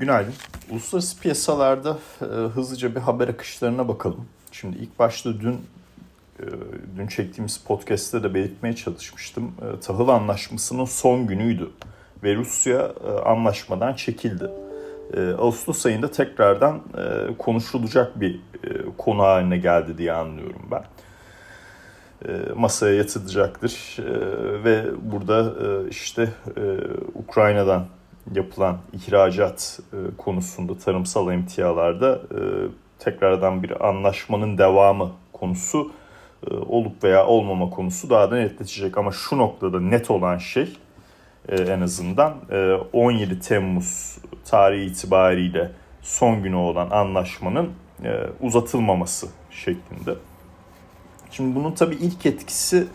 Günaydın. Uluslararası piyasalarda e, hızlıca bir haber akışlarına bakalım. Şimdi ilk başta dün e, dün çektiğimiz podcast'te de belirtmeye çalışmıştım. E, tahıl anlaşmasının son günüydü ve Rusya e, anlaşmadan çekildi. E, Ağustos ayında tekrardan e, konuşulacak bir e, konu haline geldi diye anlıyorum ben. E, masaya yatılacaktır e, ve burada e, işte Ukrayna'dan yapılan ihracat e, konusunda tarımsal emtialarda e, tekrardan bir anlaşmanın devamı konusu e, olup veya olmama konusu daha da netleşecek. Ama şu noktada net olan şey en azından 17 Temmuz tarihi itibariyle son günü olan anlaşmanın uzatılmaması şeklinde. Şimdi bunun tabii ilk etkisi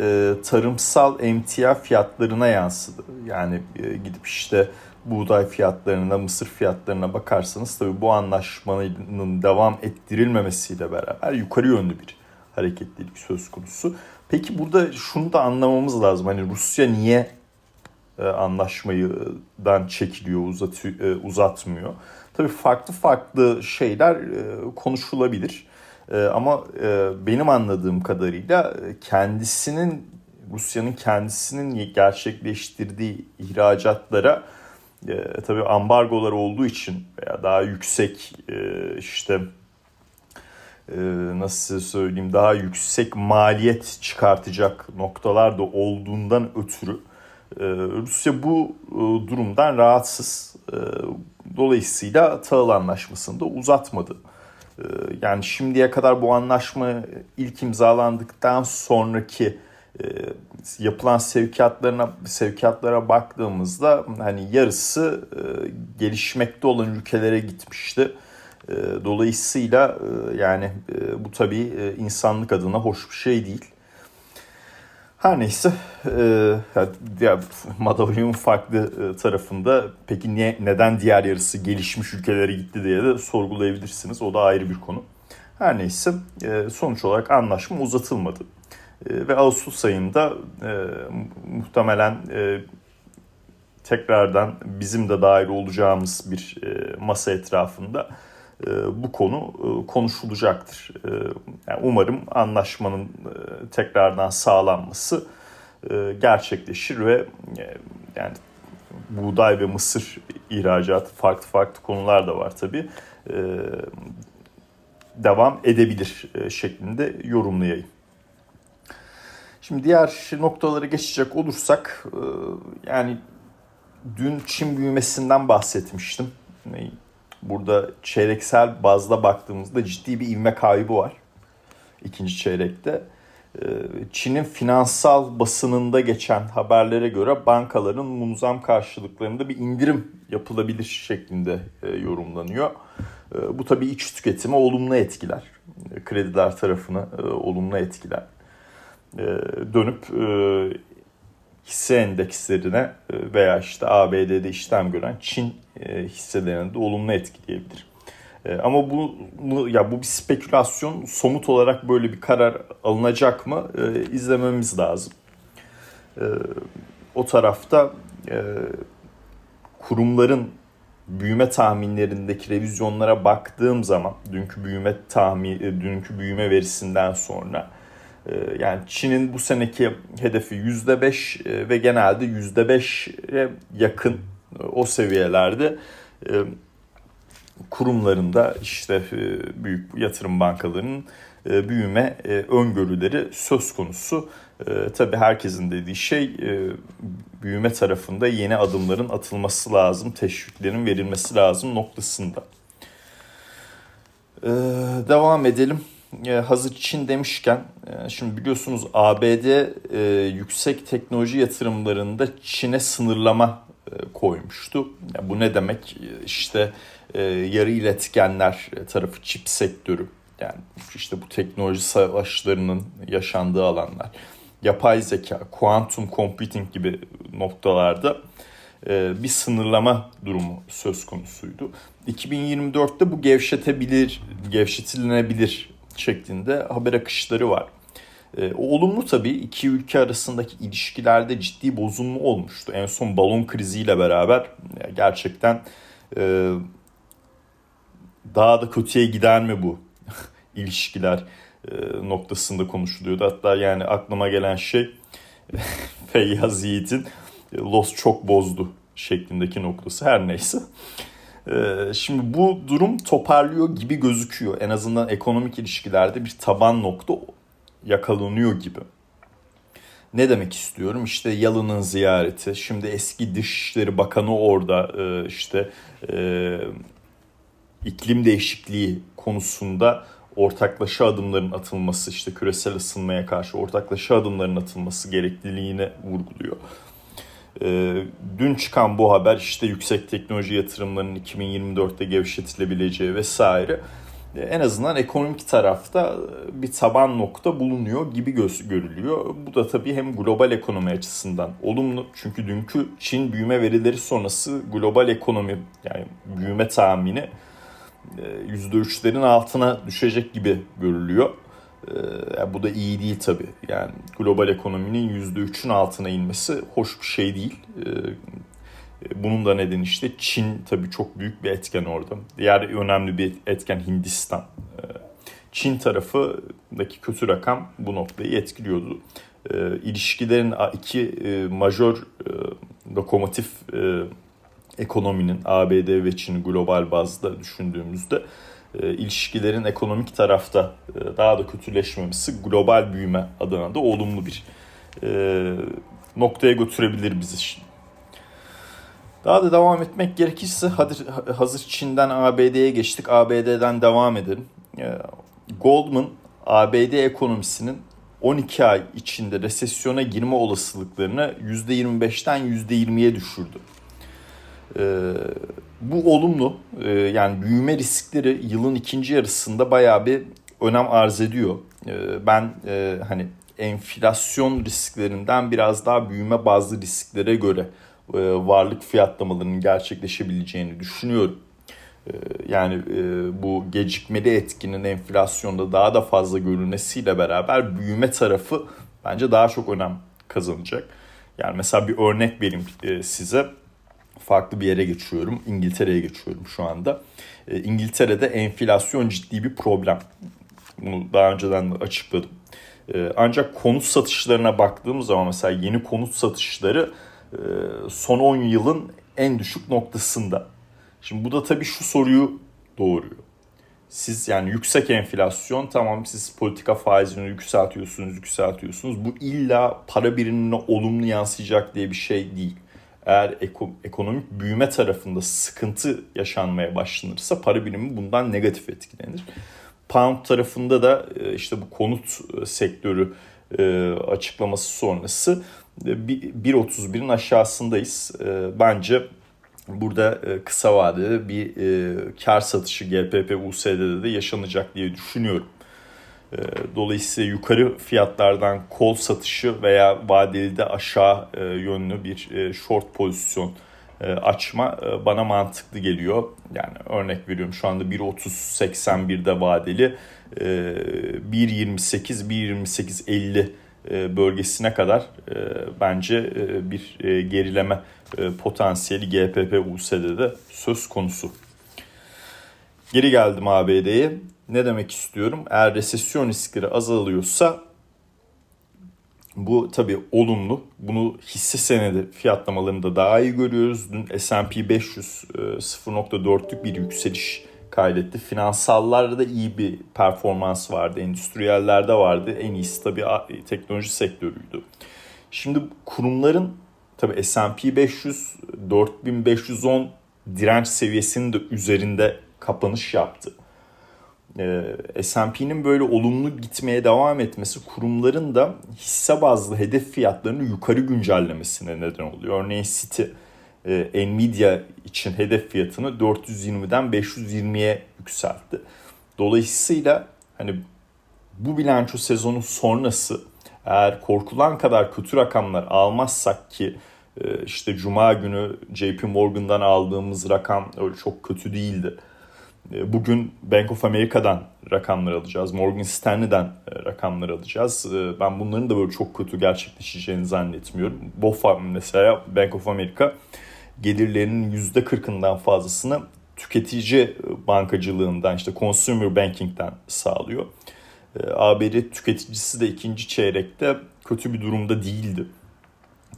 e, tarımsal emtia fiyatlarına yansıdı. Yani e, gidip işte buğday fiyatlarına, mısır fiyatlarına bakarsanız tabii bu anlaşmanın devam ettirilmemesiyle beraber yukarı yönlü bir hareketlilik söz konusu. Peki burada şunu da anlamamız lazım. Hani Rusya niye e, anlaşmayıdan çekiliyor, uzatıyor, e, uzatmıyor? Tabii farklı farklı şeyler e, konuşulabilir. E, ama e, benim anladığım kadarıyla e, kendisinin Rusya'nın kendisinin gerçekleştirdiği ihracatlara e, tabii ambargolar olduğu için veya daha yüksek e, işte nasıl söyleyeyim daha yüksek maliyet çıkartacak noktalar da olduğundan ötürü Rusya bu durumdan rahatsız. Dolayısıyla tahıl anlaşmasını da uzatmadı. Ee, yani şimdiye kadar bu anlaşma ilk imzalandıktan sonraki e, yapılan sevkiyatlarına sevkiyatlara baktığımızda hani yarısı e, gelişmekte olan ülkelere gitmişti. E, dolayısıyla yani bu tabii insanlık adına hoş bir şey değil. Her neyse e, madalyonun farklı e, tarafında peki niye, neden diğer yarısı gelişmiş ülkelere gitti diye de sorgulayabilirsiniz. O da ayrı bir konu. Her neyse e, sonuç olarak anlaşma uzatılmadı. E, ve Ağustos ayında e, muhtemelen e, tekrardan bizim de dahil olacağımız bir e, masa etrafında bu konu e, konuşulacaktır. E, yani umarım anlaşmanın tekrardan sağlanması gerçekleşir ve yani buğday ve mısır ihracatı farklı farklı konular da var tabi devam edebilir şeklinde yorumlayayım. Şimdi diğer noktalara geçecek olursak yani dün Çin büyümesinden bahsetmiştim. Burada çeyreksel bazda baktığımızda ciddi bir ivme kaybı var ikinci çeyrekte. Ee, Çin'in finansal basınında geçen haberlere göre bankaların munzam karşılıklarında bir indirim yapılabilir şeklinde e, yorumlanıyor. Ee, bu tabii iç tüketimi olumlu etkiler. Krediler tarafını e, olumlu etkiler. Ee, dönüp e, hisse endekslerine e, veya işte ABD'de işlem gören Çin e, hisselerini de olumlu etkileyebilir. E, ama bu ya bu bir spekülasyon somut olarak böyle bir karar alınacak mı izlememiz lazım. O tarafta kurumların büyüme tahminlerindeki revizyonlara baktığım zaman dünkü büyüme tahmin dünkü büyüme verisinden sonra yani Çin'in bu seneki hedefi %5 e, ve genelde %5'e yakın e, o seviyelerde e, kurumlarında işte büyük yatırım bankalarının büyüme öngörüleri söz konusu. Tabii herkesin dediği şey büyüme tarafında yeni adımların atılması lazım, teşviklerin verilmesi lazım noktasında. Devam edelim. E, hazır Çin demişken e, şimdi biliyorsunuz ABD e, yüksek teknoloji yatırımlarında Çin'e sınırlama koymuştu. Bu ne demek? İşte yarı iletkenler tarafı çip sektörü yani işte bu teknoloji savaşlarının yaşandığı alanlar yapay zeka, quantum computing gibi noktalarda bir sınırlama durumu söz konusuydu. 2024'te bu gevşetebilir, gevşetilenebilir şeklinde haber akışları var. E, olumlu tabii iki ülke arasındaki ilişkilerde ciddi bozulma olmuştu. En son balon kriziyle beraber gerçekten e, daha da kötüye gider mi bu ilişkiler e, noktasında konuşuluyordu. Hatta yani aklıma gelen şey Feyyaz Yiğit'in e, Los çok bozdu şeklindeki noktası her neyse. E, şimdi bu durum toparlıyor gibi gözüküyor. En azından ekonomik ilişkilerde bir taban nokta yakalanıyor gibi. Ne demek istiyorum? İşte Yalın'ın ziyareti, şimdi eski Dışişleri Bakanı orada e, işte iklim değişikliği konusunda ortaklaşa adımların atılması, işte küresel ısınmaya karşı ortaklaşa adımların atılması gerekliliğini vurguluyor. E, dün çıkan bu haber işte yüksek teknoloji yatırımlarının 2024'te gevşetilebileceği vesaire e, en azından ekonomik tarafta bir taban nokta bulunuyor gibi göz görülüyor. Bu da tabii hem global ekonomi açısından olumlu çünkü dünkü Çin büyüme verileri sonrası global ekonomi yani büyüme tahmini %3'lerin altına düşecek gibi görülüyor. Yani bu da iyi değil tabii. Yani global ekonominin %3'ün altına inmesi hoş bir şey değil. Bunun da nedeni işte Çin tabii çok büyük bir etken orada. Diğer önemli bir etken Hindistan. Çin tarafındaki kötü rakam bu noktayı etkiliyordu. İlişkilerin iki majör lokomotif ekonominin ABD ve Çin global bazda düşündüğümüzde e, ilişkilerin ekonomik tarafta e, daha da kötüleşmemesi global büyüme adına da olumlu bir e, noktaya götürebilir bizi. Daha da devam etmek gerekirse hazır Çin'den ABD'ye geçtik. ABD'den devam edelim. E, Goldman ABD ekonomisinin 12 ay içinde resesyona girme olasılıklarını %25'ten %20'ye düşürdü. Bu olumlu ee, yani büyüme riskleri yılın ikinci yarısında bayağı bir önem arz ediyor. Ee, ben e, hani enflasyon risklerinden biraz daha büyüme bazlı risklere göre e, varlık fiyatlamalarının gerçekleşebileceğini düşünüyorum. Yani e, bu gecikmeli etkinin enflasyonda daha da fazla görülmesiyle beraber büyüme tarafı bence daha çok önem kazanacak. Yani mesela bir örnek vereyim size farklı bir yere geçiyorum. İngiltere'ye geçiyorum şu anda. E, İngiltere'de enflasyon ciddi bir problem. Bunu daha önceden de açıkladım. E, ancak konut satışlarına baktığım zaman mesela yeni konut satışları e, son 10 yılın en düşük noktasında. Şimdi bu da tabii şu soruyu doğuruyor. Siz yani yüksek enflasyon tamam siz politika faizini yükseltiyorsunuz yükseltiyorsunuz. Bu illa para birimine olumlu yansıyacak diye bir şey değil eğer ekonomik büyüme tarafında sıkıntı yaşanmaya başlanırsa para birimi bundan negatif etkilenir. Pound tarafında da e, işte bu konut e, sektörü e, açıklaması sonrası 1.31'in aşağısındayız. Bence burada kısa vadede bir kar satışı GPP USD'de de yaşanacak diye düşünüyorum. Ee, dolayısıyla yukarı fiyatlardan kol satışı veya vadeli de aşağı e, yönlü bir e, short pozisyon e, açma bana mantıklı geliyor. Yani örnek veriyorum şu anda 1.30-81'de vadeli 1.28-1.28-50 bölgesine kadar bence bir gerileme potansiyeli GPP USD'de söz konusu. Geri geldim ABD'ye. Ne demek istiyorum? Eğer resesyon riskleri azalıyorsa bu tabii olumlu. Bunu hisse senedi fiyatlamalarında daha iyi görüyoruz. Dün S&P 500 0.4'lük bir yükseliş kaydetti. Finansallarda iyi bir performans vardı. Endüstriyellerde vardı. En iyisi tabii teknoloji sektörüydü. Şimdi kurumların tabii S&P 500 4510 direnç seviyesinin de üzerinde kapanış yaptı e, S&P'nin böyle olumlu gitmeye devam etmesi kurumların da hisse bazlı hedef fiyatlarını yukarı güncellemesine neden oluyor. Örneğin City e, Nvidia için hedef fiyatını 420'den 520'ye yükseltti. Dolayısıyla hani bu bilanço sezonu sonrası eğer korkulan kadar kötü rakamlar almazsak ki e, işte Cuma günü JP Morgan'dan aldığımız rakam öyle çok kötü değildi bugün Bank of America'dan rakamlar alacağız. Morgan Stanley'den e, rakamlar alacağız. E, ben bunların da böyle çok kötü gerçekleşeceğini zannetmiyorum. BOFA mesela Bank of America gelirlerinin %40'ından fazlasını tüketici bankacılığından işte consumer banking'den sağlıyor. E, ABD tüketicisi de ikinci çeyrekte kötü bir durumda değildi.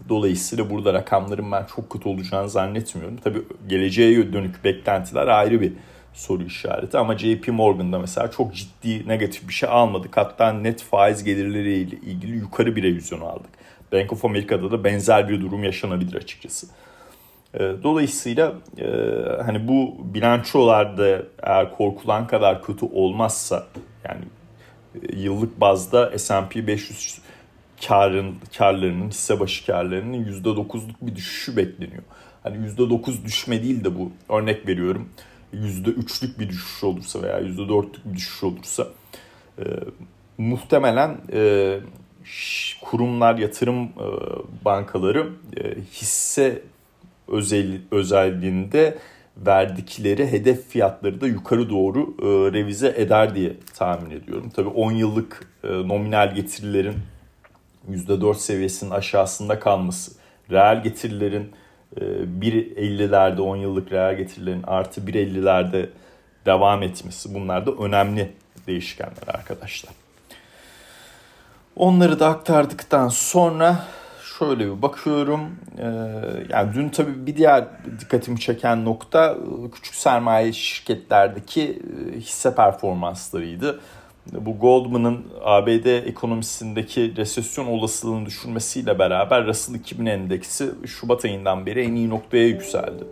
Dolayısıyla burada rakamların ben çok kötü olacağını zannetmiyorum. Tabii geleceğe dönük beklentiler ayrı bir soru işareti ama JP Morgan'da mesela çok ciddi negatif bir şey almadık. Hatta net faiz gelirleriyle ilgili yukarı bir revizyon aldık. Bank of America'da da benzer bir durum yaşanabilir açıkçası. Ee, dolayısıyla e, hani bu bilançolarda eğer korkulan kadar kötü olmazsa yani e, yıllık bazda S&P 500 karın, karlarının, hisse başı karlarının %9'luk bir düşüşü bekleniyor. Hani %9 düşme değil de bu örnek veriyorum %3'lük bir düşüş olursa veya %4'lük bir düşüş olursa e, muhtemelen e, kurumlar, yatırım e, bankaları e, hisse özel, özelliğinde verdikleri hedef fiyatları da yukarı doğru e, revize eder diye tahmin ediyorum. Tabii 10 yıllık e, nominal getirilerin %4 seviyesinin aşağısında kalması, reel getirilerin 1.50'lerde ee, 10 yıllık reel getirilerin artı 1.50'lerde devam etmesi bunlar da önemli değişkenler arkadaşlar. Onları da aktardıktan sonra şöyle bir bakıyorum. Ee, yani dün tabii bir diğer dikkatimi çeken nokta küçük sermaye şirketlerdeki e, hisse performanslarıydı bu Goldman'ın ABD ekonomisindeki resesyon olasılığını düşürmesiyle beraber Russell 2000 endeksi Şubat ayından beri en iyi noktaya yükseldi.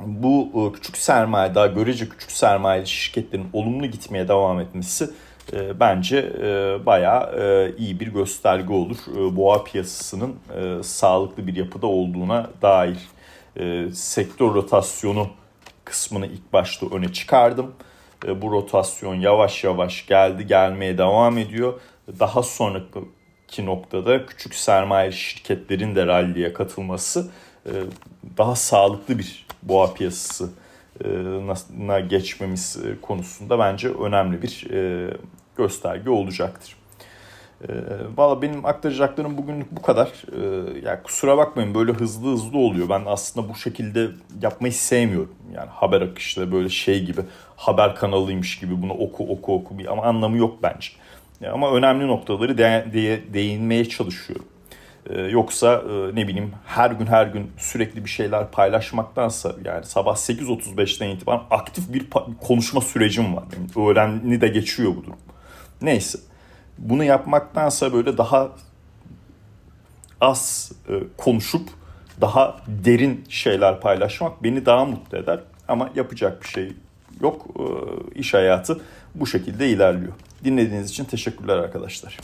Bu e, küçük sermaye, daha görece küçük sermaye şirketlerin olumlu gitmeye devam etmesi e, bence e, bayağı iyi bir gösterge olur. Boğa piyasasının sağlıklı bir yapıda olduğuna dair sektör rotasyonu kısmını ilk başta öne çıkardım. E, bu rotasyon yavaş yavaş geldi gelmeye devam ediyor. Daha sonraki noktada küçük sermaye şirketlerin de ralliye katılması e, daha sağlıklı bir boğa piyasasına e, geçmemiz konusunda bence önemli bir gösterge olacaktır. Valla benim aktaracaklarım bugünlük bu kadar. Yani kusura bakmayın böyle hızlı hızlı oluyor. Ben aslında bu şekilde yapmayı sevmiyorum. Yani haber akışta böyle şey gibi haber kanalıymış gibi bunu oku oku oku ama anlamı yok bence. Ama önemli noktaları de, de, değinmeye çalışıyorum. Ee, yoksa e, ne bileyim her gün her gün sürekli bir şeyler paylaşmaktansa yani sabah 8.35'ten itibaren aktif bir konuşma sürecim var. Benim öğrenni de geçiyor bu durum. Neyse bunu yapmaktansa böyle daha az e, konuşup daha derin şeyler paylaşmak beni daha mutlu eder. Ama yapacak bir şey yok. E, iş hayatı bu şekilde ilerliyor. Dinlediğiniz için teşekkürler arkadaşlar.